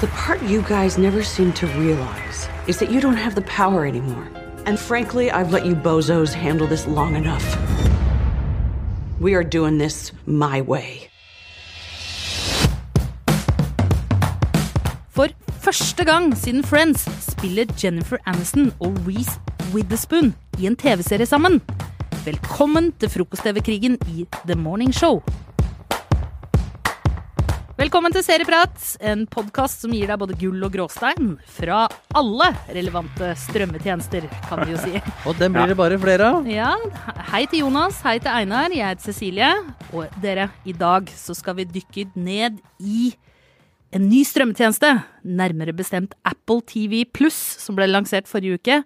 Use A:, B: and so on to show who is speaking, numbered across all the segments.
A: The part you guys never seem to realize is that you don't have the power anymore. And frankly, I've let you bozos handle this long enough. We are doing this my way.
B: For første gang siden Friends spiller Jennifer Aniston og Reece Witherspoon i en TV-serie sammen. Velkommen til frokost-TV-krigen i The Morning Show. Velkommen til Serieprat, en podkast som gir deg både gull og gråstein fra alle relevante strømmetjenester, kan vi jo si.
C: Og den blir det bare flere av.
B: Ja, hei til Jonas, hei til Einar, jeg heter Cecilie. Og dere, i dag så skal vi dykke ned i en ny strømmetjeneste, nærmere bestemt Apple TV Pluss, som ble lansert forrige uke,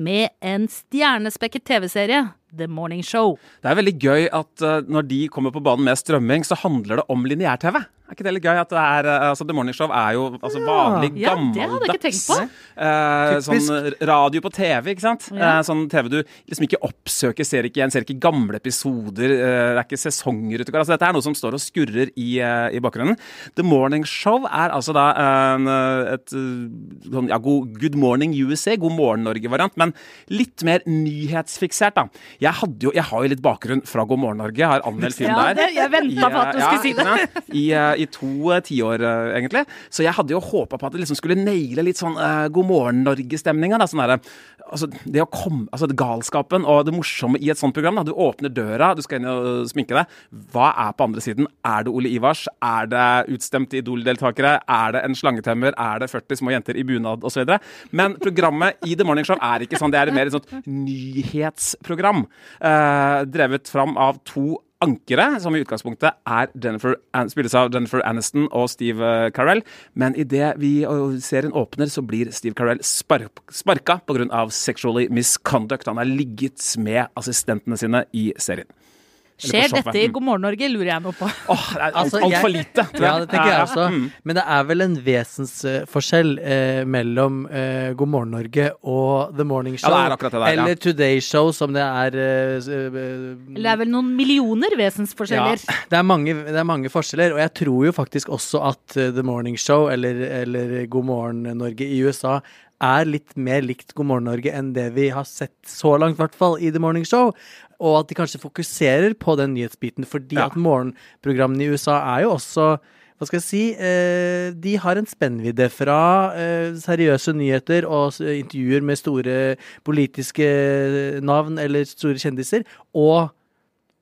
B: med en stjernespekket TV-serie, The Morning Show.
D: Det er veldig gøy at uh, når de kommer på banen med strømming, så handler det om lineær-TV. Er ikke det litt gøy? at det er, uh, altså The Morning Show er jo altså, vanlig,
B: Ja, gammeldags hadde jeg ikke tenkt på.
D: Uh, sånn radio på TV, ikke sant?
B: Ja.
D: Uh, sånn TV du liksom ikke oppsøker, ser ikke igjen, ser ikke gamle episoder. uh, det er ikke sesonger ute. Altså, dette er noe som står og skurrer i, uh, i bakgrunnen. The Morning Show er altså da en, et sånn, ja, Good Morning USA, God morgen Norge-variant, men litt mer nyhetsfiksert, da. Jeg, jo, jeg har jo litt bakgrunn fra God morgen Norge, jeg har anmeldt film
B: Ja,
D: der.
B: det- jeg ventet på at du skulle si
D: det. I, uh, I to uh, tiår, uh, egentlig. Så jeg hadde jo håpa på at det liksom skulle naile litt sånn uh, God morgen Norge-stemninga. Sånn altså, det å komme, altså det galskapen og det morsomme i et sånt program. Da. Du åpner døra, du skal inn og sminke deg. Hva er på andre siden? Er det Ole Ivars? Er det utstemte Idol-deltakere? Er det en slangetemmer? Er det 40 små jenter i bunad osv.? Men programmet i The Morning Show er ikke sånn. Det er mer et sånt nyhetsprogram. Eh, drevet fram av to ankere, som i utgangspunktet er Jennifer, spilles av Jennifer Aniston og Steve eh, Carell. Men idet vi serien åpner, så blir Steve Carell spark, sparka pga. sexually misconduct. Han har ligget med assistentene sine i serien. Eller
B: Skjer dette i. God morgen Norge, lurer jeg nå på.
D: Åh, det er alt,
C: Altså,
D: alt for lite.
C: Ja, det tenker jeg også.
D: Mm.
C: Men det er vel en vesensforskjell eh, mellom eh, God morgen Norge og The Morning Show.
D: Ja, det er det der, ja.
C: Eller Today Show, som det er eh, eh,
B: Eller det er vel noen millioner vesensforskjeller.
C: Ja, det er, mange, det er mange forskjeller, og jeg tror jo faktisk også at eh, The Morning Show eller, eller God morgen Norge i USA er litt mer likt God morgen Norge enn det vi har sett så langt, i hvert fall i The Morning Show. Og at de kanskje fokuserer på den nyhetsbiten, fordi
D: Ja.
C: at morgenprogrammene i USA er jo også hva skal jeg si eh, De har en spennvidde fra eh, seriøse nyheter og intervjuer med store politiske navn eller store kjendiser, og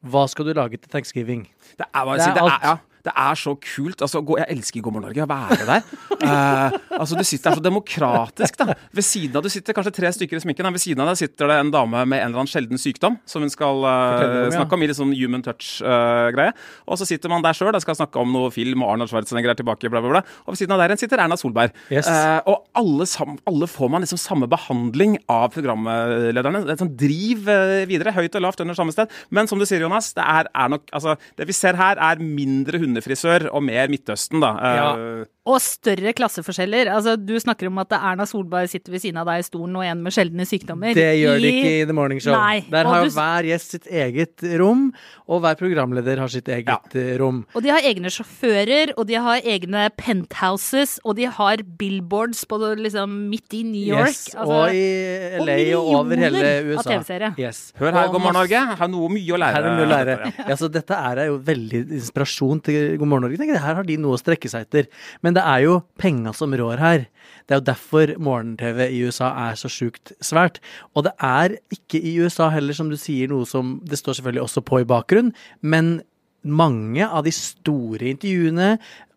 C: hva skal du lage til thanksgiving?
D: Det er, bare,
C: Det er
D: det er,
C: alt.
D: ja, det er så kult. Altså, gå, jeg elsker God morgen Norge. Å være der. Uh, altså, du sitter der så demokratisk. da. Ved siden av du sitter kanskje tre stykker i sminken. Ved siden av deg sitter det en dame med en eller annen sjelden sykdom som hun skal
C: uh, om,
D: snakke om i litt sånn human touch-greie. og så sitter man der sjøl og skal snakke om noe film, og Arnold Schwarzenegger er tilbake, bla, bla, bla. Og ved siden av der igjen sitter Erna Solberg.
C: Yes.
D: Eh, og alle, sam, alle får man liksom samme behandling av programlederne. Det er sånn driv eh, videre, høyt og lavt under samme sted. Men som du sier, Jonas, det er, er nok Altså, det vi ser her, er mindre hundefrisør og mer Midtøsten, da. Eh,
B: Og større klasseforskjeller. Altså, du snakker om at Erna Solberg sitter ved siden av deg i stolen og en med sjeldne sykdommer.
C: Det gjør de ikke i The Morning Show.
B: Nei,
C: Der
B: og
C: har
B: du-
C: hver gjest sitt eget rom, og hver programleder har sitt eget
D: Ja.
C: eh, rom.
B: Og de har egne sjåfører, og de har egne penthouses, og de har billboards på liksom midt i New York.
C: Yes,
B: Altså,
C: og i LA og, over hele USA. Yes.
D: Hør her,
C: Og
D: God morgen, Norge. Her har noe mye å lære.
C: Her er mye å lære.
D: Ja,
C: så dette er jo veldig inspirasjon til God morgen Norge. Her har de noe å strekke seg etter. Men det er jo penga som rår her. Det er jo derfor morgen-TV i USA er så sjukt svært. Og det er ikke i USA heller, som du sier, noe som Det står selvfølgelig også på i bakgrunnen, men mange av de store intervjuene,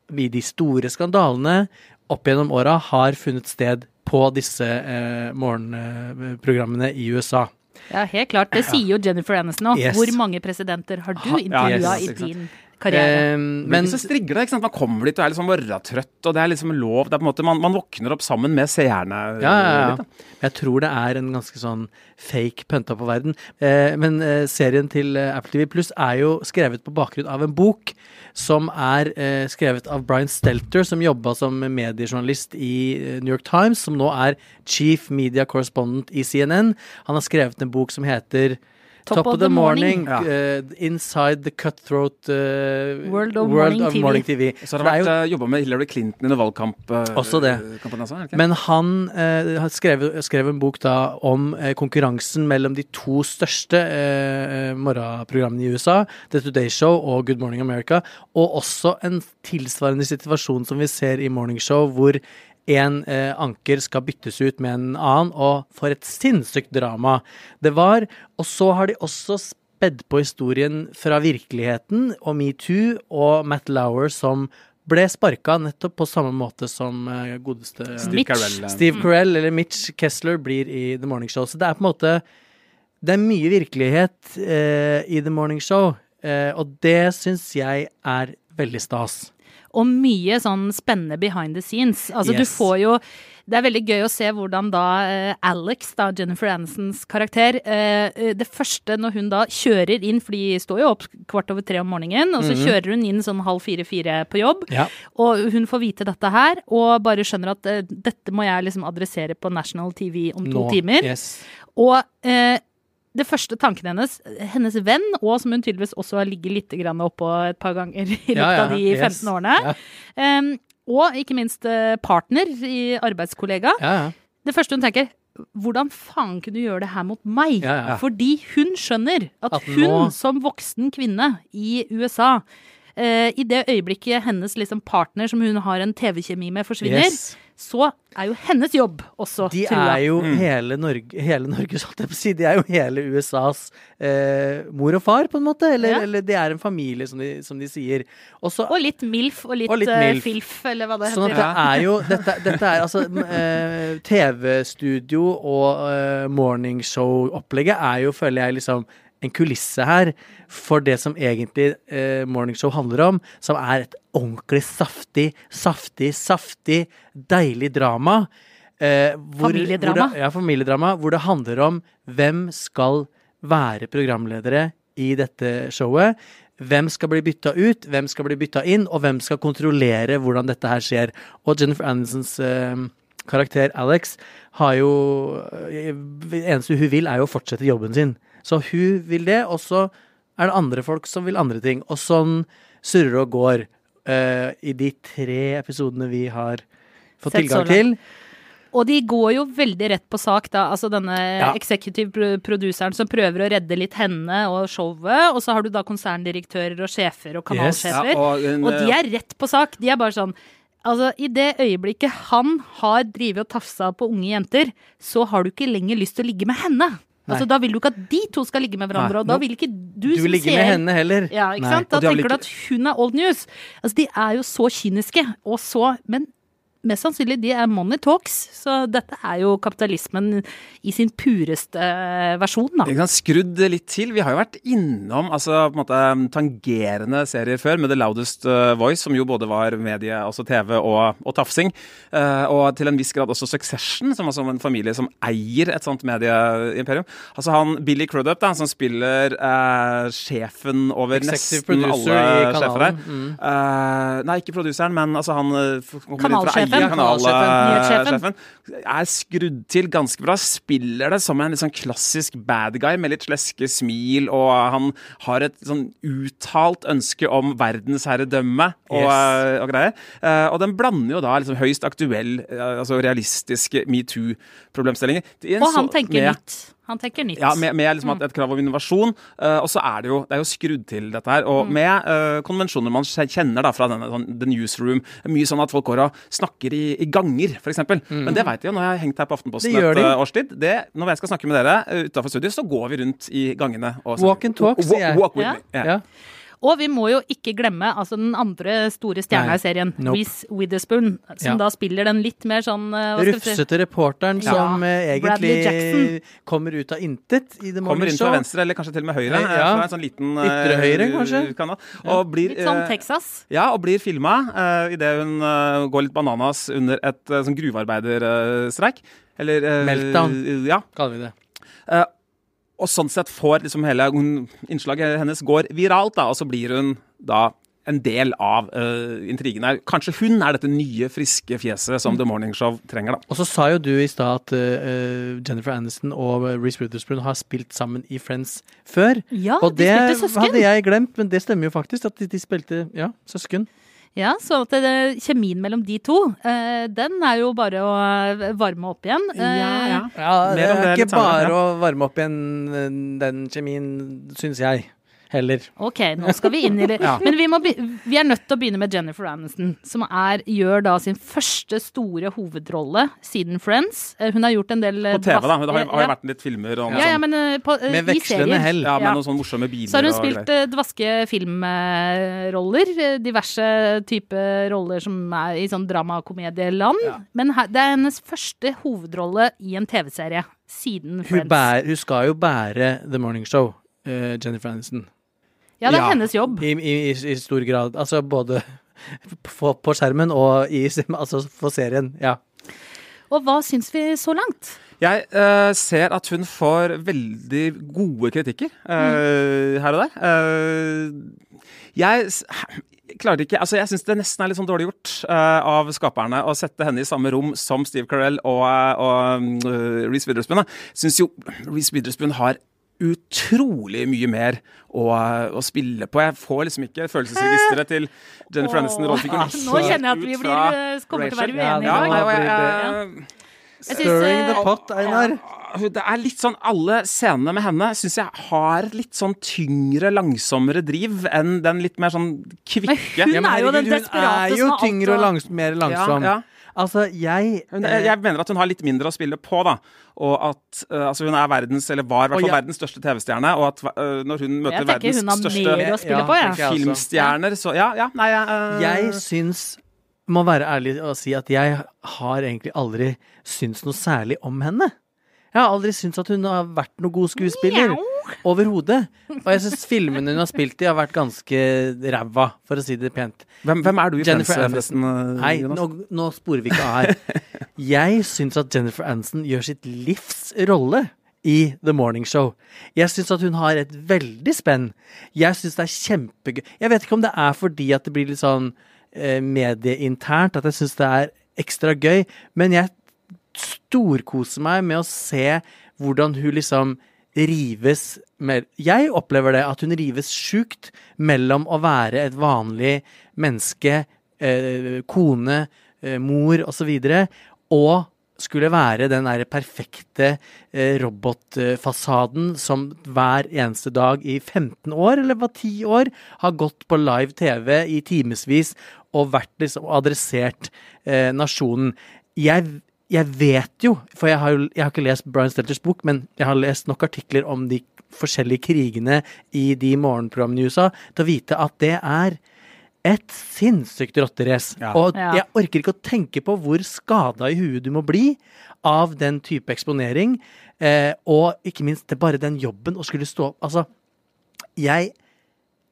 C: i de store skandalene opp gjennom åra, har funnet sted på disse eh, morgenprogrammene i USA.
B: Ja, helt klart. Det sier jo Jennifer Aniston òg.
C: Yes.
B: Hvor mange presidenter har du
D: Ha-
B: intervjua
D: ja,
B: i
D: yes, i
B: din karriere?
C: Eh,
D: Men så strigler det, ikke sant? Man kommer dit og er liksom morgentrøtt, og det er liksom lov. Det er på en måte, man, man våkner opp sammen med seerne.
C: Ja, ja, ja.
D: litt.
C: Jeg tror det er en ganske sånn fake pønta på verden. Eh, men eh, serien til eh, Apple TV Pluss er jo skrevet på bakgrunn av en bok som er eh, skrevet av Brian Stelter, som jobba som mediejournalist i eh, New York Times, som nå er chief media correspondent i CNN. Han har skrevet en bok som heter
B: Top, of, the, morning.
D: morning.
C: Uh, inside the cutthroat uh,
B: World of Morning TV.
C: Morning TV.
D: Så har
C: han
D: vært uh, jobba med Hillary Clinton under valgkamp. Uh,
C: Også det.
D: kampanjen også, er?
C: Men han eh, har skrev en bok da om eh, konkurransen mellom de to største eh, morgenprogrammene i USA, The Today Show og Good Morning America, og også en tilsvarende situasjon som vi ser i Morning Show, hvor en eh, anker skal byttes ut med en annen, og for et sinnssykt drama det var. Og så har de også spedd på historien fra virkeligheten og metoo og Matt Lauer som ble sparka nettopp på samme måte som eh, godeste
D: Steve Carell,
C: Steve Carell eller Mitch Kessler blir i The Morning Show. Så det er på en måte Det er mye virkelighet eh, i The Morning Show, eh, og det syns jeg er veldig stas.
B: Og mye sånn spennende behind the scenes. Altså, du får jo Det er veldig gøy å se hvordan da eh, Alex, da Jennifer Anisons karakter eh, eh, Det første når hun da kjører inn, for de står jo opp kvart over tre om morgenen, og så kjører hun inn sånn halv fire-fire på jobb.
C: Ja.
B: Og hun får vite dette her, og bare skjønner at dette må jeg liksom adressere på national TV om to
C: Nå.
B: timer.
C: Yes.
B: Og eh, det første tanken hennes, hennes venn, og som hun tydeligvis også har ligget litt oppå et par ganger i løpet
C: Ja, ja,
B: av de
C: yes.
B: 15 årene,
C: Ja.
B: em, og ikke minst eh, partner i arbeidskollega,
C: Ja, ja.
B: det første hun tenker hvordan faen kunne du gjøre det her mot meg? Fordi hun skjønner at,
C: At
B: hun
C: nå-
B: som voksen kvinne i USA eh, I det øyeblikket hennes liksom, partner som hun har en TV-kjemi med, forsvinner,
C: Yes.
B: så er jo hennes jobb også
C: De
B: trua.
C: er jo hele Norge, hele Norge, holdt jeg på å si. De er jo hele USAs eh, mor og far, på en måte. Eller,
B: Ja.
C: eller det er en familie, som de, som de sier. Også,
B: Og litt MILF og litt,
C: Og litt
B: eh,
C: MILF.
B: FILF, eller hva det
C: Sånn at
B: heter.
C: det er jo Dette, dette er altså eh, TV-studio og eh, morningshow-opplegget er jo, føler jeg, liksom en kulisse her for det som egentlig eh, morningshow handler om, som er et ordentlig saftig, saftig, saftig, deilig drama. Eh, hvor,
B: Familiedrama.
C: Hvor det, ja, familiedrama. Hvor det handler om hvem skal være programledere i dette showet. Hvem skal bli bytta ut, hvem skal bli bytta inn, og hvem skal kontrollere hvordan dette her skjer. Og Jennifer Andersons eh, karakter Alex har jo eh, eneste hun vil, er jo å fortsette jobben sin. Så hun vil det, og så er det andre folk som vil andre ting. Og sånn surrer og går uh, i de tre episodene vi har fått
B: Sett
C: tilgang til.
B: Og de går jo veldig rett på sak, da. Altså denne
C: Ja.
B: executive produceren som prøver å redde litt henne og showet. Og så har du da konserndirektører og sjefer og kanalsjefer.
D: Ja, og en,
B: og de er rett på sak. De er bare sånn Altså, I det øyeblikket han har drevet og tafsa på unge jenter, så har du ikke lenger lyst til å ligge med henne. Altså, Da vil du ikke at de to skal ligge med hverandre,
C: Nei.
B: og da vil ikke du,
C: Du
B: som
C: vil ligge
B: ser
C: med henne heller.
B: Ja, ikke
C: Nei.
B: sant? Da tenker du
D: ikke-
B: at hun er old news. Altså, De er jo så kyniske, og så Men mest sannsynlig, de er money talks. Så dette er jo kapitalismen i sin pureste eh, versjon, da.
D: Vi kan skru det litt til. Vi har jo vært innom altså, på en måte, tangerende serier før, med The Loudest eh, Voice, som jo både var medie, altså TV og, og tafsing. Eh, og til en viss grad også Succession, som altså en familie som eier et sånt medieimperium. Altså han Billy Crudup, da, som spiller eh, sjefen over
C: Executive
D: nesten alle
C: i
D: sjefer her.
C: Mm.
D: Uh, nei, ikke produseren, men altså han kommer inn fra eier,
B: Kanalsjefen.
D: kanalsjefen. Er skrudd til ganske bra. Spiller det som en sånn klassisk bad guy med litt sleske smil, og han har et sånn uttalt ønske om verdensherredømme og,
C: Yes.
D: eh, og greier. Eh, og den blander jo da liksom høyst aktuell, eh, altså realistiske metoo-problemstillinger.
B: Og han
D: så-
B: tenker nytt. Han tenker nytt.
D: ja, med, med liksom at et krav om innovasjon. Uh, og så er det jo det er jo skrudd til dette her. Og med uh, konvensjoner man kjenner da fra denne, sånn, The Newsroom. Mye sånn at folk går og snakker i, i ganger, f.eks. Men det veit jeg jo når jeg har hengt her på Aftenposten
C: Det
D: et
C: de.
D: årstid. Det, når jeg skal snakke med dere utafor studio, så går vi rundt i gangene. Og
C: Walk and talk, sier jeg.
D: Walk with
B: Ja.
D: me. Ja.
C: Ja.
B: Og vi må jo ikke glemme altså den andre store stjerna i serien,
C: Nope.
B: Reece Witherspoon, som
C: Ja.
B: da spiller den litt mer sånn eh, skal si-
C: Rufsete reporteren
B: Ja.
C: som eh, egentlig kommer ut av intet i The
D: Kommer inn
C: Show.
D: fra venstre, eller kanskje til og med høyre.
C: Ja.
D: eh, en sånn liten
C: Ytre høyre, kanskje?
D: kanal. Og blir,
B: Litt sånn Texas.
D: Ja, og blir filma uh, idet hun uh, går litt bananas under et uh, sånn gruvearbeiderstreik. Eller
C: Meltdown.
D: Ja.
C: Kaller vi det.
D: Og sånn sett får liksom hele innslaget hennes går viralt, da, og så blir hun da en del av uh, intrigen her. Kanskje hun er dette nye, friske fjeset som The Morning Show trenger, da.
C: Og så sa jo du i stad at uh, Jennifer Aniston og Reece Witherspoon har spilt sammen i Friends før.
B: Ja,
C: og
B: de
C: det
B: spilte søsken.
C: hadde jeg glemt, men det stemmer jo faktisk at de, de spilte ja, søsken.
B: Ja, så at det, kjemien mellom de to, eh, den er jo bare å eh, varme opp igjen. Eh,
C: Ja,
D: Mer
C: det
D: om
C: er ikke bare å varme opp igjen eh, den kjemien, syns jeg. Heller.
B: Ok, nå skal vi inn i det.
C: Ja.
B: Men vi, må vi er nødt til å begynne med Jennifer Aniston, som er, gjør da sin første store hovedrolle siden Friends. Eh, Hun har gjort en del eh,
D: På TV, da. Det har, har jo
B: ja.
D: vært litt filmer om
B: Ja, ja,
D: sånn,
B: men eh, på, eh,
C: Med vekslende
B: serier.
C: hell.
D: ja, med
B: Ja.
D: noen sånne morsomme biler
B: Så har hun spilt eh, dvaske filmroller. eh, Diverse typer roller som er i sånn dramakomedieland. Men her, det er hennes første hovedrolle i en TV-serie siden
C: Hun,
B: Friends.
C: hun skal jo bære The Morning Show, eh, Jennifer Aniston.
B: Ja, det er
D: Ja.
B: hennes jobb.
C: I, i, i, stor grad. Altså både på, på skjermen og i altså for serien. Ja.
B: Og hva syns vi så langt?
D: Jeg uh, ser at hun får veldig gode kritikker eh, her og der. Uh, jeg klarer ikke Altså, jeg syns det nesten er litt sånn dårlig gjort uh, av skaperne å sette henne i samme rom som Steve Carell og, og uh, Reece Witherspoon. Syns jo Reece Witherspoon har utrolig mye mer å, å spille på. Jeg får liksom ikke følelsesregisteret til Jennifer Aniston.
B: Rolf,
D: rollefiguren
B: nå kjenner jeg at vi blir, eh, kommer til å være uenige.
C: Ja,
D: Ja, ja, og jeg, jeg,
B: Jeg synes,
C: Stirring the
B: eh,
C: pot, Einar.
D: det er litt sånn Alle scenene med henne syns jeg har litt sånn tyngre, langsommere driv enn den litt mer sånn kvikke.
B: Hun er jo den desperate
C: Hun er jo
B: som alt
C: tyngre og langs, mer langsom.
D: Ja, ja.
C: Altså, jeg
D: Hun, jeg, jeg mener at hun har litt mindre å spille på, da. Og at uh, altså hun er verdens, eller var i hvert fall
C: ja.
D: verdens største TV-stjerne. Og at uh, når hun møter verdens
B: hun
D: største
C: Ja,
B: på,
C: også.
D: filmstjerner, så ja, ja, nei jeg, eh,
C: Jeg syns Må være ærlig og si at jeg har egentlig aldri syntes noe særlig om henne. Jeg har aldri syntes at hun har vært noen god skuespiller. Overhodet. Og jeg syns filmene hun har spilt i, har vært ganske ræva, for å si det pent.
D: hvem, hvem er du i
C: Jennifer Aniston.
D: eh,
C: Nei, nå, nå sporer vi ikke her. Jeg syns at Jennifer Aniston gjør sitt livs rolle i The Morning Show. Jeg syns at hun har et veldig spenn. Jeg syns det er kjempegøy. Jeg vet ikke om det er fordi at det blir litt sånn eh, medieinternt at jeg syns det er ekstra gøy, men jeg storkoser meg med å se hvordan hun liksom rives Jeg opplever det, at hun rives sjukt mellom å være et vanlig menneske, eh, kone, eh, mor osv., og skulle være den der perfekte eh, robotfasaden som hver eneste dag i 15 år, eller hva 10 år, har gått på live TV i timevis og vært liksom adressert eh, nasjonen. Jeg jeg vet jo, for jeg har, jo, jeg har ikke lest Brian Stelters bok, men jeg har lest nok artikler om de forskjellige krigene i de morgenprogrammene i USA, til å vite at det er et sinnssykt rotterace.
D: Ja.
C: Og jeg orker ikke å tenke på hvor skada i huet du må bli av den type eksponering, eh, og ikke minst det er bare den jobben å skulle stå Altså, jeg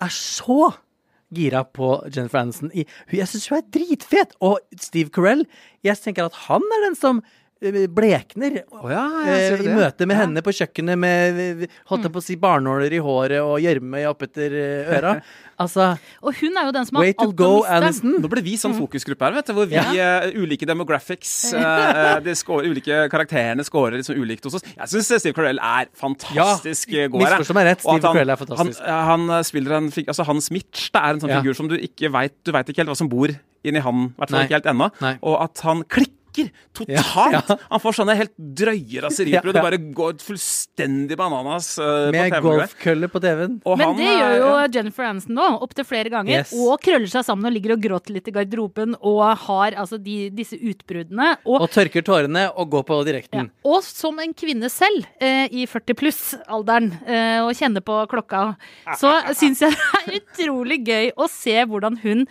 C: er så gira på Jennifer Aniston. I, jeg syns hun er dritfet! Og Steve Carell, jeg tenker at han er den som blekner
D: oh, ja,
C: eh, i møte med
D: Ja.
C: henne på kjøkkenet med holdt jeg på å si barnåler i håret og gjørme oppetter eh, øra. Altså,
B: Og hun er jo den som har alt
C: go,
B: å miste.
D: Nå ble vi sånn fokusgruppe her, vet du, hvor vi,
C: Ja.
D: uh, ulike demographics uh, de scorer, Ulike karakterene scorer liksom ulikt hos oss. Jeg syns Steve Carell er fantastisk
C: Ja,
D: eh, god her.
C: misforstå meg rett, Steve Carell er fantastisk.
D: Han, eh, han eh, spiller en fig- Altså, hans Mitch det er en sånn
C: Ja.
D: figur som du ikke veit Du veit ikke helt hva som bor inni han, i hvert fall ikke helt ennå. Og at han klikker totalt!
C: Ja, ja.
D: Han får sånne helt drøye raserier,
C: Ja,
D: og det bare går fullstendig bananas uh,
C: Med
D: på TV.
C: golfkølle på TV-en.
B: Men
D: han
B: det gjør jo Jennifer Aniston nå, opptil flere ganger.
C: Yes.
B: Og krøller seg sammen og ligger og gråter litt i garderoben og har altså de, disse utbruddene. Og,
C: Og tørker tårene og går på
B: ja,
C: direkten.
B: og som en kvinne selv, eh, i 40 pluss-alderen, eh, og kjenner på klokka, så syns jeg det er utrolig gøy å se hvordan hun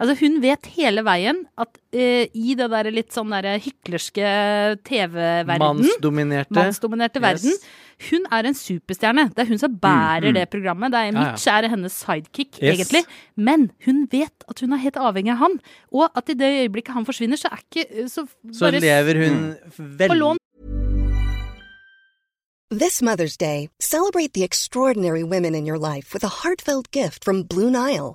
B: Altså Hun vet hele veien at uh, i det der litt sånn der hyklerske TV-verden
C: Mannsdominerte.
B: mannsdominerte verden. Hun er en superstjerne. Det er hun som bærer det programmet. Det er
C: Mitch Ja, ja.
B: Er hennes sidekick,
C: Yes.
B: egentlig. Men hun vet at hun er helt avhengig av han. Og at i det øyeblikket han forsvinner, så er ikke eh, så,
C: Så
B: bare
C: lever hun
B: mm.
C: veldig
E: This Mother's Day, celebrate the extraordinary women in your life with a heartfelt gift from Blue Nile.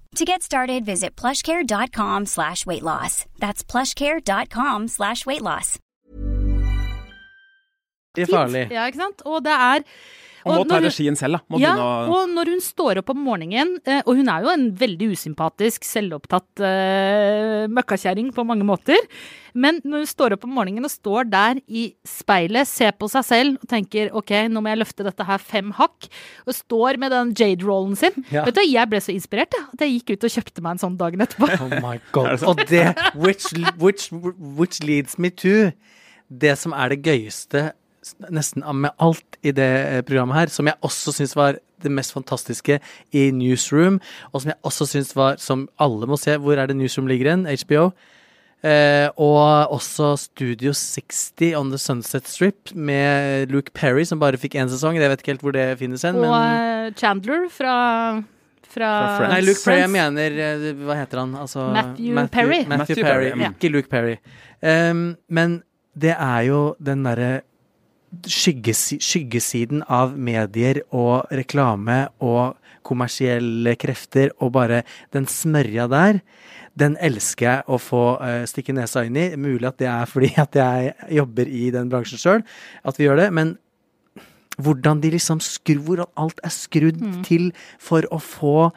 F: To get started, visit plushcare.com slash weight loss. That's plushcare.com slash weight loss.
C: Det er farlig.
B: Ja, ikke sant? Og det er
D: Man må ta regien selv, da. Må
B: ja,
D: å
B: og når hun står opp om morgenen, eh, og hun er jo en veldig usympatisk, selvopptatt uh, møkkakjerring på mange måter, men når hun står opp om morgenen og står der i speilet, ser på seg selv og tenker ok, nå må jeg løfte dette her fem hakk, og står med den jade-rollen sin
C: Ja.
B: Vet du, Jeg ble så inspirert jeg, at jeg gikk ut og kjøpte meg en sånn dagen etterpå.
C: Oh my god. Og det which, which, which leads me to det som er det gøyeste nesten med alt i det eh, programmet her, som jeg også syns var det mest fantastiske i Newsroom, og som jeg også syns var Som alle må se. Hvor er det Newsroom ligger hen? HBO. Eh, og også Studio 60 on the Sunset Strip med Luke Perry, som bare fikk én sesong. Jeg vet ikke helt hvor det finnes hen,
B: Og
C: men
B: eh, Chandler fra, fra,
D: Fra.
C: Nei, Luke Perry, jeg mener eh, Hva heter han? Altså,
B: Matthew Perry.
C: Matthew,
D: Matthew
C: Perry,
D: Perry,
C: ikke Luke Perry. Um, men det er jo den derre skyggesi skyggesiden av medier og reklame og kommersielle krefter og bare den smørja der. Den elsker jeg å få uh, stikke nesa inn i. Mulig at det er fordi at jeg jobber i den bransjen sjøl at vi gjør det. Men hvordan de liksom skrur Hvordan alt er skrudd til for å få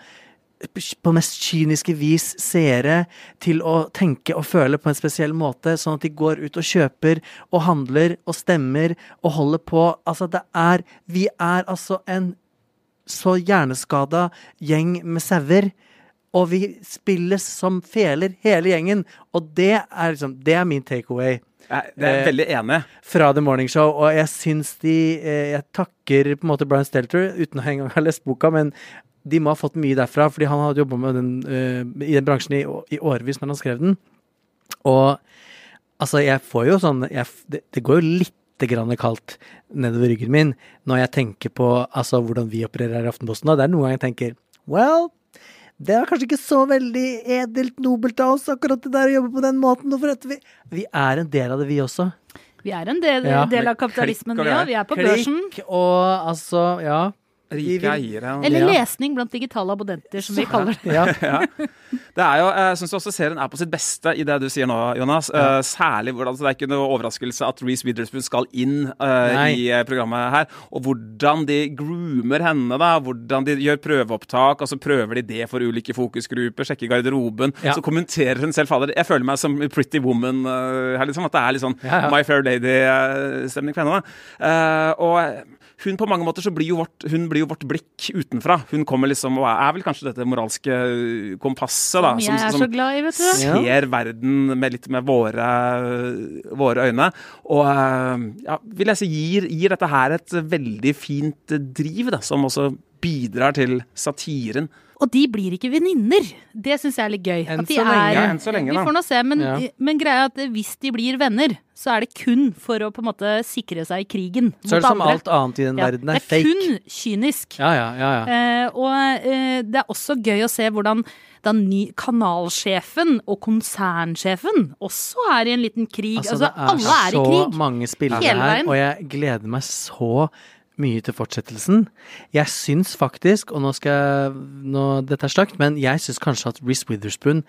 C: på mest kyniske vis seere til å tenke og føle på en spesiell måte, sånn at de går ut og kjøper og handler og stemmer og holder på. Altså, det er Vi er altså en så hjerneskada gjeng med sauer. Og vi spilles som feler, hele gjengen. Og det er liksom Det er min takeaway
D: det er
C: Eh,
D: veldig enig.
C: fra The Morning Show, og jeg syns de eh, Jeg takker på en måte Brian Stelter, uten å engang ha lest boka, men de må ha fått mye derfra, fordi han hadde jobba med den eh, i den bransjen i, i årevis når han skrev den. Og altså, jeg får jo sånn jeg, det, det går jo lite grann kaldt nedover ryggen min når jeg tenker på altså, hvordan vi opererer her i Aftenposten. Og det er noen ganger jeg tenker Well, det er kanskje ikke så veldig edelt nobelt av oss, akkurat det der å jobbe på den måten. Vi, vi er en del av det, vi også.
B: Vi er en del,
C: Ja.
B: del av kapitalismen, vi òg. Vi er på børsen.
C: Klikk og altså, ja.
D: Rike
C: vil-
D: eiere.
B: Eller
C: Ja.
B: lesning blant digitale abonnenter, som vi kaller det.
C: ja.
D: Det er jo, Jeg syns også serien er på sitt beste i det du sier nå, Jonas. Ja. særlig hvordan altså, Det er ikke noe overraskelse at Reece Witherspoon skal inn
C: uh,
D: i eh, programmet her. Og hvordan de groomer henne, da. Hvordan de gjør prøveopptak, og så prøver de det for ulike fokusgrupper. Sjekker garderoben.
C: Ja.
D: Så kommenterer hun selv. Fader, jeg føler meg som Pretty Woman uh, her, liksom. At det er litt sånn
C: Ja, ja.
D: My Fair Lady-stemning for henne. da. Uh, og hun på mange måter så blir jo vårt, hun blir jo vårt blikk utenfra. Hun kommer liksom og er vel kanskje dette moralske kompasset, da.
B: Som jeg er så glad i, vet du.
D: Ser verden med litt med våre, våre øyne. Og eh, ja, vil jeg si gir, gir dette her et veldig fint driv, da, som også bidrar til satiren.
B: Og de blir ikke venninner. Det syns jeg er litt gøy.
C: Enn
B: At de
C: så lenge.
B: er-
D: Ja, enn så lenge,
B: Vi
D: da.
B: får nå se, men,
C: Ja.
B: men greia er at hvis de blir venner, så er det kun for å på en måte sikre seg i krigen
C: Så er det som
B: andre.
C: alt annet i den
B: Ja,
C: verden er fake.
B: det er kun kynisk.
C: Ja, ja, ja. ja.
B: Eh, og eh, det er også gøy å se hvordan da ny kanalsjefen og konsernsjefen også er i en liten krig. Altså,
C: altså er
B: alle er i
C: så mange spillere her, og jeg gleder meg så mye til fortsettelsen. Jeg syns faktisk, og nå skal jeg nå, Dette er slakt, men jeg syns kanskje at Reece Witherspoon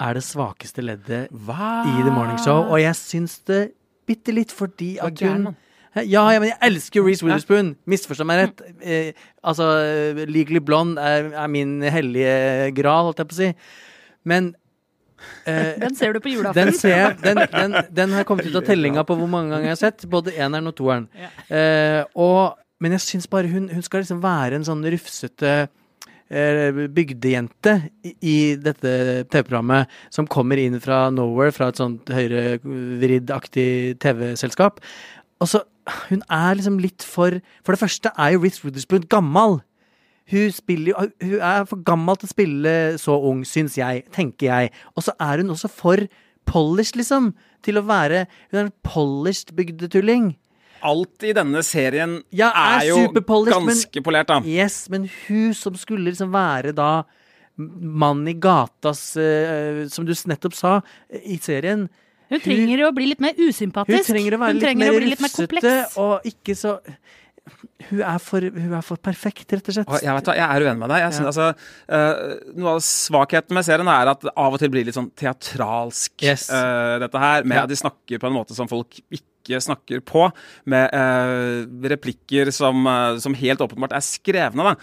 C: er det svakeste leddet
D: Hva?
C: i The Morning Show, og jeg syns det bitte litt fordi at hun ja, ja, men jeg elsker Reece Witherspoon. Misforstå meg rett. Eh, altså, Legally Blonde er, er min hellige gral, holdt jeg på å si. Men eh,
B: Den ser du på julaften.
C: den ser den, den, den har kommet ut av tellinga på hvor mange ganger jeg har sett. Både eneren og toeren. Eh, og, men jeg syns bare hun, hun skal liksom være en sånn rufsete eh, bygdejente i, i dette TV-programmet som kommer inn fra nowhere, fra et sånt høyrevridd-aktig TV-selskap. Og så Hun er liksom litt for For det første er jo Ruth Witherspoon gammel. Hun, spiller, jo- hun er for gammel til å spille så ung, syns jeg. Tenker jeg. Og så er hun også for polished, liksom. Til å være Hun er en polished bygdetulling.
D: Alt i denne serien
C: Ja, er
D: er jo
C: ganske men-
D: ganske polert, da.
C: Yes, men hun som skulle liksom være da mannen i gatas, uh, som du nettopp sa, i serien
B: Hun trenger å bli litt mer usympatisk.
C: Hun trenger å være
B: Hun
C: litt
B: trenger
C: mer
B: å bli litt mer kompleks.
C: og ikke så hun er, for, hun er for perfekt, rett og slett.
D: Jeg, vet, hva, jeg er uenig med deg. Jeg synes, altså, uh, noe av svakheten med serien er at det av og til blir litt sånn teatralsk,
C: Yes.
D: uh, dette her. Med
C: Ja.
D: at de snakker på en måte som folk ikke snakker på. Med uh, replikker som, som helt åpenbart er skrevne. da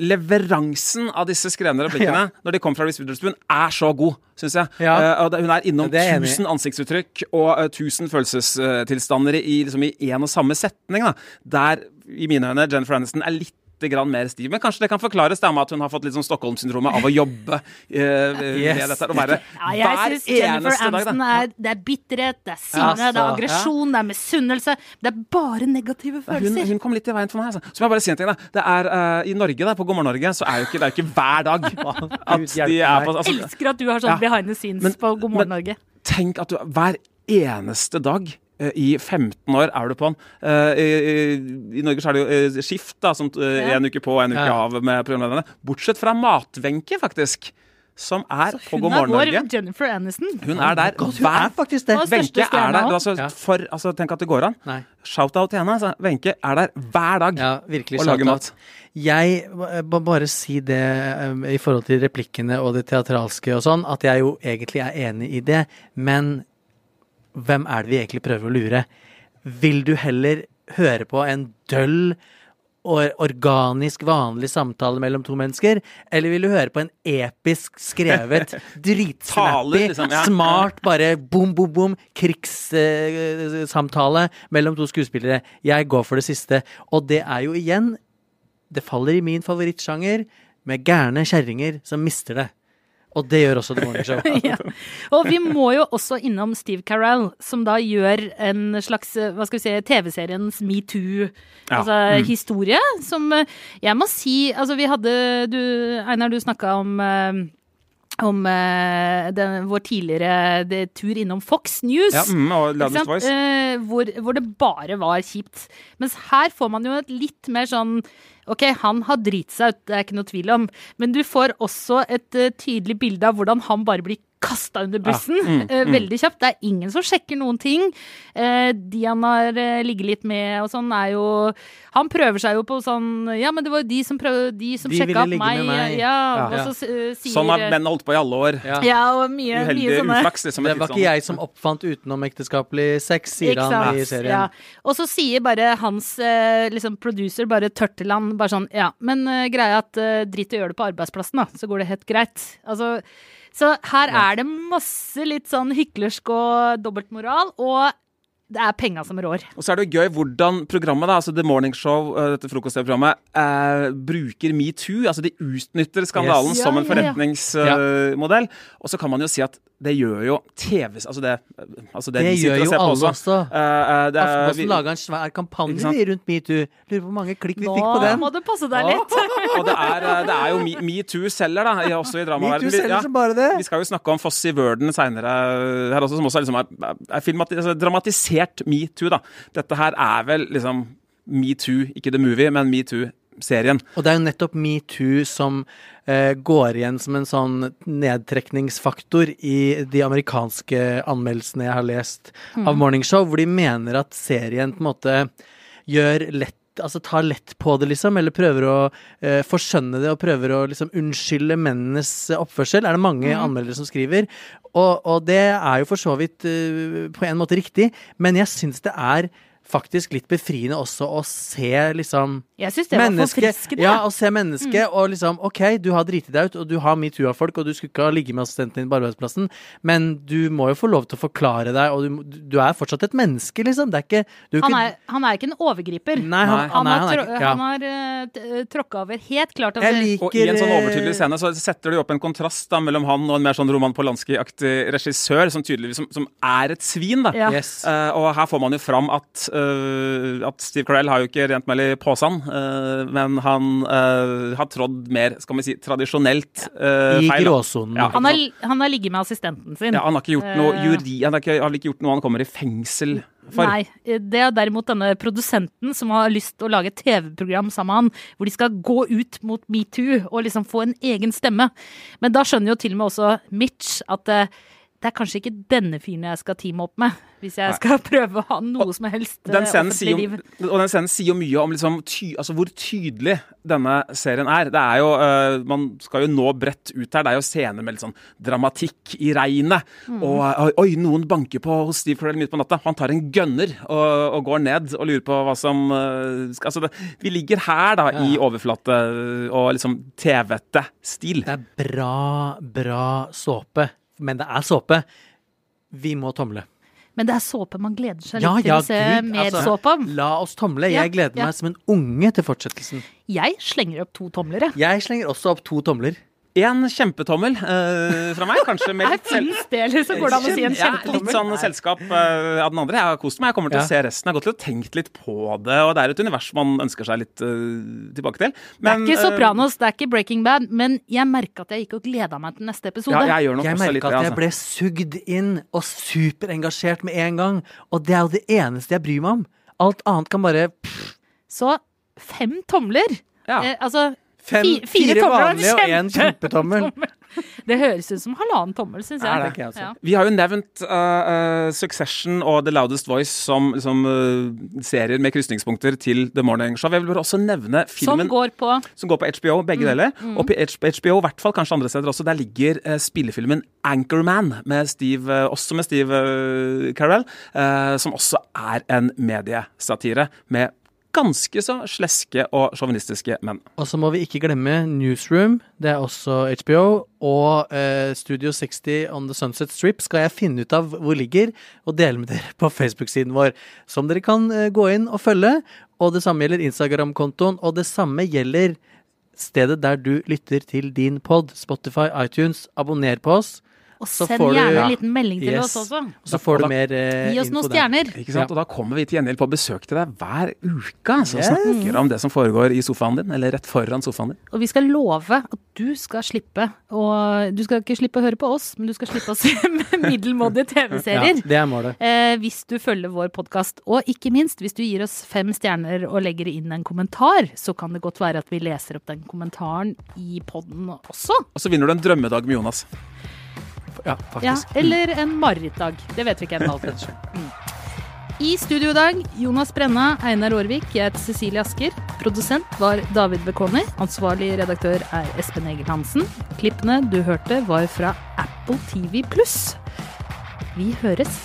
D: Leveransen av disse skrevne replikkene når de kommer fra Reece Witherspoon, er så god, syns jeg.
C: Ja.
D: Uh, hun er innom
C: er
D: tusen ansiktsuttrykk og uh, tusen følelsestilstander i liksom og samme setning. Da. Der, i mine øyne, Jennifer Aniston er litt grann mer stiv. Men kanskje det kan forklares da med at hun har fått litt sånn Stockholm-syndromet av å jobbe uh,
C: Yes.
D: med dette. Og være
B: Ja, jeg
D: hver
B: eneste Jennifer
D: eneste dag.
B: Aniston
D: Da.
B: er Det er bitterhet, det er sinne,
C: Altså,
B: det er aggresjon, det er misunnelse. Det er bare negative følelser.
D: hun kom litt i veien for meg. Altså. Så må jeg bare si en ting. da Det er uh, I Norge, da, på God morgen Norge, så er jo ikke, det er jo ikke hver dag at de er på altså,
B: Elsker at du har sånn
D: Ja.
B: behind the scenes
D: Men-
B: på God morgen Norge.
D: Tenk at du hver eneste dag i 15 år er du på den. Eh, i, I Norge så er det jo eh, skift, da, som eh,
B: Ja.
D: en uke på og en uke
C: Ja.
D: av med programlederne. Bortsett fra Matvenke, faktisk. Som er på
B: Hun er vår
D: Norge.
B: Jennifer Aniston.
D: Hun er der
C: God, hun er faktisk det.
D: Wenche er der. Altså,
C: Ja.
D: for, altså, tenk at det går an. Shout-out til henne. Altså. Wenche er der hver dag
C: Ja, virkelig
D: og lager mat.
C: Jeg må bare si det um, i forhold til replikkene og det teatralske og sånn, at jeg jo egentlig er enig i det, men hvem er det vi egentlig prøver å lure? Vil du heller høre på en døll og organisk, vanlig samtale mellom to mennesker, eller vil du høre på en episk skrevet, dritsnappy,
D: liksom, ja.
C: smart, bare bom, bom, bom, krigssamtale mellom to skuespillere? Jeg går for det siste. Og det er jo igjen det faller i min favorittsjanger med gærne kjerringer som mister det. Og det gjør også The Morning Show.
B: ja. Og vi må jo også innom Steve Carell, som da gjør en slags hva skal vi si, TV-seriens
D: Ja.
B: metoo-historie.
D: Mm.
B: historie, som eh, jeg må si Altså, vi hadde du, Einar, du snakka om eh, om uh, den, vår tidligere det, tur innom Fox News.
D: Ja, mm.
B: Eh, hvor, hvor det bare var kjipt. Mens her får man jo et litt mer sånn Ok, han har driti seg ut, det er ikke noe tvil om, men du får også et uh, tydelig bilde av hvordan han bare blir kasta under bussen
D: mm,
B: eh,
D: mm.
B: veldig kjapt. Det er ingen som sjekker noen ting. Eh, de han har eh, ligget litt med og sånn, er jo Han prøver seg jo på sånn Ja, men det var jo de som prøvde De som
C: De
B: sjekka opp meg.
C: meg.
B: Ja,
C: Ja.
B: og så sier
D: Sånn har menn holdt på i alle år.
C: Ja.
B: Ja, og mye, mye sånne
D: uflaks. Liksom,
C: Det var ikke
D: sånn-
C: jeg som oppfant utenomekteskapelig sex, sier
B: Ikke
C: han i serien.
B: Ja. Og så sier bare hans liksom producer, bare Tørteland, bare sånn Ja, men greia at uh, drit i å gjøre det på arbeidsplassen, da, så går det helt greit. Altså, så her er det masse litt sånn hyklersk og dobbeltmoral, og det er penga som rår.
D: Og så er det jo gøy hvordan programmet, da, altså The Morning Show, eh, dette frokost-TV-programmet, eh, bruker metoo. Altså de utnytter skandalen
C: Yes.
D: som
B: en
D: en
B: ja, ja.
D: forretningsmodell. Og så kan man jo si at det gjør jo TV Altså det, altså det,
C: Det gjør jo alle også.
D: Eh, Uh, det er-
C: Aftenposten laga en svær kampanje rundt metoo. Lurer på hvor mange klikk vi fikk på den.
B: må du passe deg litt.
D: og det er, eh, det er jo Me- metoo selger, da, også i
C: Metoo
D: dramaverdenen. Vi-
C: selger som bare det.
D: Vi skal jo snakke om Foss i Verden seinere her også, som også er, liksom er, er filmati- altså, dramatisert metoo, da. Dette her er vel liksom metoo, ikke The Movie, men metoo-serien.
C: Og det er jo nettopp metoo som eh, går igjen som en sånn nedtrekningsfaktor i de amerikanske anmeldelsene jeg har lest av Morning Show, hvor de mener at serien på en måte gjør lett Altså tar lett på det, liksom, eller prøver å eh, forskjønne det og prøver å liksom unnskylde mennenes oppførsel, er det mange anmeldere som skriver. Og, og det er jo for så vidt uh, på en måte riktig, men jeg syns det er faktisk litt befriende også å se liksom
B: Jeg syns det var
C: menneske,
B: forfriskende.
C: ja, å se mennesket og liksom OK, du har driti deg ut, og du har metoo av folk, og du skulle ikke ha ligget med assistenten din på arbeidsplassen, men du må jo få lov til å forklare deg, og du, du er fortsatt et menneske, liksom. Det er ikke du
B: Han
C: ikke-
B: er, han er ikke en overgriper.
C: Nei, han,
D: Nei.
C: han,
B: Han
C: er,
B: har,
C: han er ja.
B: han har uh, tråkka over helt klart.
C: liker
D: Og i en sånn overtydelig
C: eh,
D: scene så setter du opp en kontrast da mellom han og en mer sånn Roman Polanski-aktig regissør, som tydeligvis som, som er et svin, da.
B: Ja.
C: Yes.
D: Uh, og her får man jo fram at, uh, at Steve Carell har jo ikke rent mel i posen, eh, men han eh, har trådd mer, skal vi si, tradisjonelt uh,
C: I
D: feil. da.
C: gråsonen.
D: Ja.
B: Han har, han har ligget med assistenten sin.
D: Ja, han har ikke gjort noe
B: Eh.
D: juri... Han har ikke, har ikke gjort noe han kommer i fengsel for.
B: Nei, det er derimot denne produsenten som har lyst til å lage et TV-program sammen med han, hvor de skal gå ut mot metoo og liksom få en egen stemme. Men da skjønner jo til og med også Mitch at eh, det er kanskje ikke denne fyren jeg skal teame opp med, hvis jeg skal prøve å ha noe som helst eh,
D: Den
B: offentlig liv.
D: og den scenen sier jo mye om liksom ty, altså hvor tydelig denne serien er. Det er jo, uh, Man skal jo nå bredt ut her. Det er jo scener med litt sånn dramatikk i regnet.
B: Mm.
D: Og øh, oi, noen banker på hos Steve Carell midt på natta. Han tar en gunner og, og går ned og lurer på hva som uh, skal, altså det, Vi ligger her da i overflate og liksom TV-ete stil.
C: Det er bra, bra såpe. Men det er såpe. Vi må tomle.
B: Men det er såpe man gleder seg litt
C: Ja,
B: til
C: ja,
B: å se
C: Gud,
B: mer
C: altså,
B: såpe av.
C: La oss tomle.
B: Ja,
C: Jeg gleder
B: ja.
C: meg som en unge til fortsettelsen.
B: Jeg slenger opp to tomler, jeg.
C: Jeg slenger også opp to tomler.
D: En kjempetommel øh, fra meg, kanskje med litt selv...
B: Fins det, liksom? Går det an å si en
D: Ja,
B: kjempetommel?
D: litt sånn selskap øh, av den andre. Jeg har kost meg. Jeg kommer til
C: Ja.
D: å se resten. Jeg har gått til å tenkt litt på det, og det er et univers man ønsker seg litt øh, tilbake til.
B: Det er ikke
D: øh,
B: Sopranos, det er ikke Breaking Bad, men jeg merka at jeg gikk og gleda meg til neste episode.
D: Ja, jeg gjør
C: Jeg
D: litt
C: merka at jeg
D: altså.
C: ble sugd inn og superengasjert med en gang. Og det er jo det eneste jeg bryr meg om. Alt annet kan bare pff,
B: Så fem tomler.
D: Ja.
B: Eh, altså
C: Fem,
B: fire,
C: fire,
B: tomler og en
C: vanlige og én kjempetommel.
B: Det høres ut som halvannen tommel, syns jeg.
C: Er det ikke, altså?
B: Ja.
D: Vi har jo nevnt uh, uh, Succession og The Loudest Voice som liksom, uh, serier med krysningspunkter til The Morning Show. Jeg vil bare også nevne
B: Som
D: filmen
B: går på
D: som går på HBO, begge deler. Og på HBO, i hvert fall kanskje andre steder også, der ligger uh, spillefilmen Anchorman, med Steve, uh, også med Steve uh, Carell, uh, som også er en mediesatire med ganske så sleske og sjåvinistiske menn.
C: Og så må vi ikke glemme Newsroom, det er også HBO. Og eh, Studio 60 on the Sunset Strip skal jeg finne ut av hvor ligger, og dele med dere på Facebook-siden vår. Som dere kan eh, gå inn og følge. Og det samme gjelder Instagram-kontoen, og det samme gjelder stedet der du lytter til din pod. Spotify, iTunes. Abonner på oss.
B: Og
C: Så
B: send
C: du-
B: gjerne
C: Ja.
B: en liten melding til
C: Yes.
B: oss også.
C: Så får du mer eh,
B: Gi oss
C: info
B: noen
C: der.
B: stjerner.
D: Ikke sant?
C: Ja.
D: Og da kommer vi til gjengjeld på besøk til deg hver uke. Så
C: Yes.
D: snakker om det som foregår i sofaen din, eller rett foran sofaen din.
B: Og vi skal love at du skal slippe Og du skal ikke slippe å høre på oss, men du skal slippe å se middelmådige TV-serier.
C: Ja, det er målet.
B: Eh, hvis du følger vår podkast. Og ikke minst, hvis du gir oss fem stjerner og legger inn en kommentar, så kan det godt være at vi leser opp den kommentaren i poden også.
D: Og så vinner du en drømmedag med Jonas.
C: Ja,
B: Ja,
C: faktisk.
B: eller en marerittdag. Det vet vi ikke ennå. Mm. I studio i dag, Jonas Brenna, Einar Aarvik, jeg heter Cecilie Asker. Produsent var David Bekoni. Ansvarlig redaktør er Espen Egil Hansen. Klippene du hørte, var fra Apple TV pluss. Vi høres.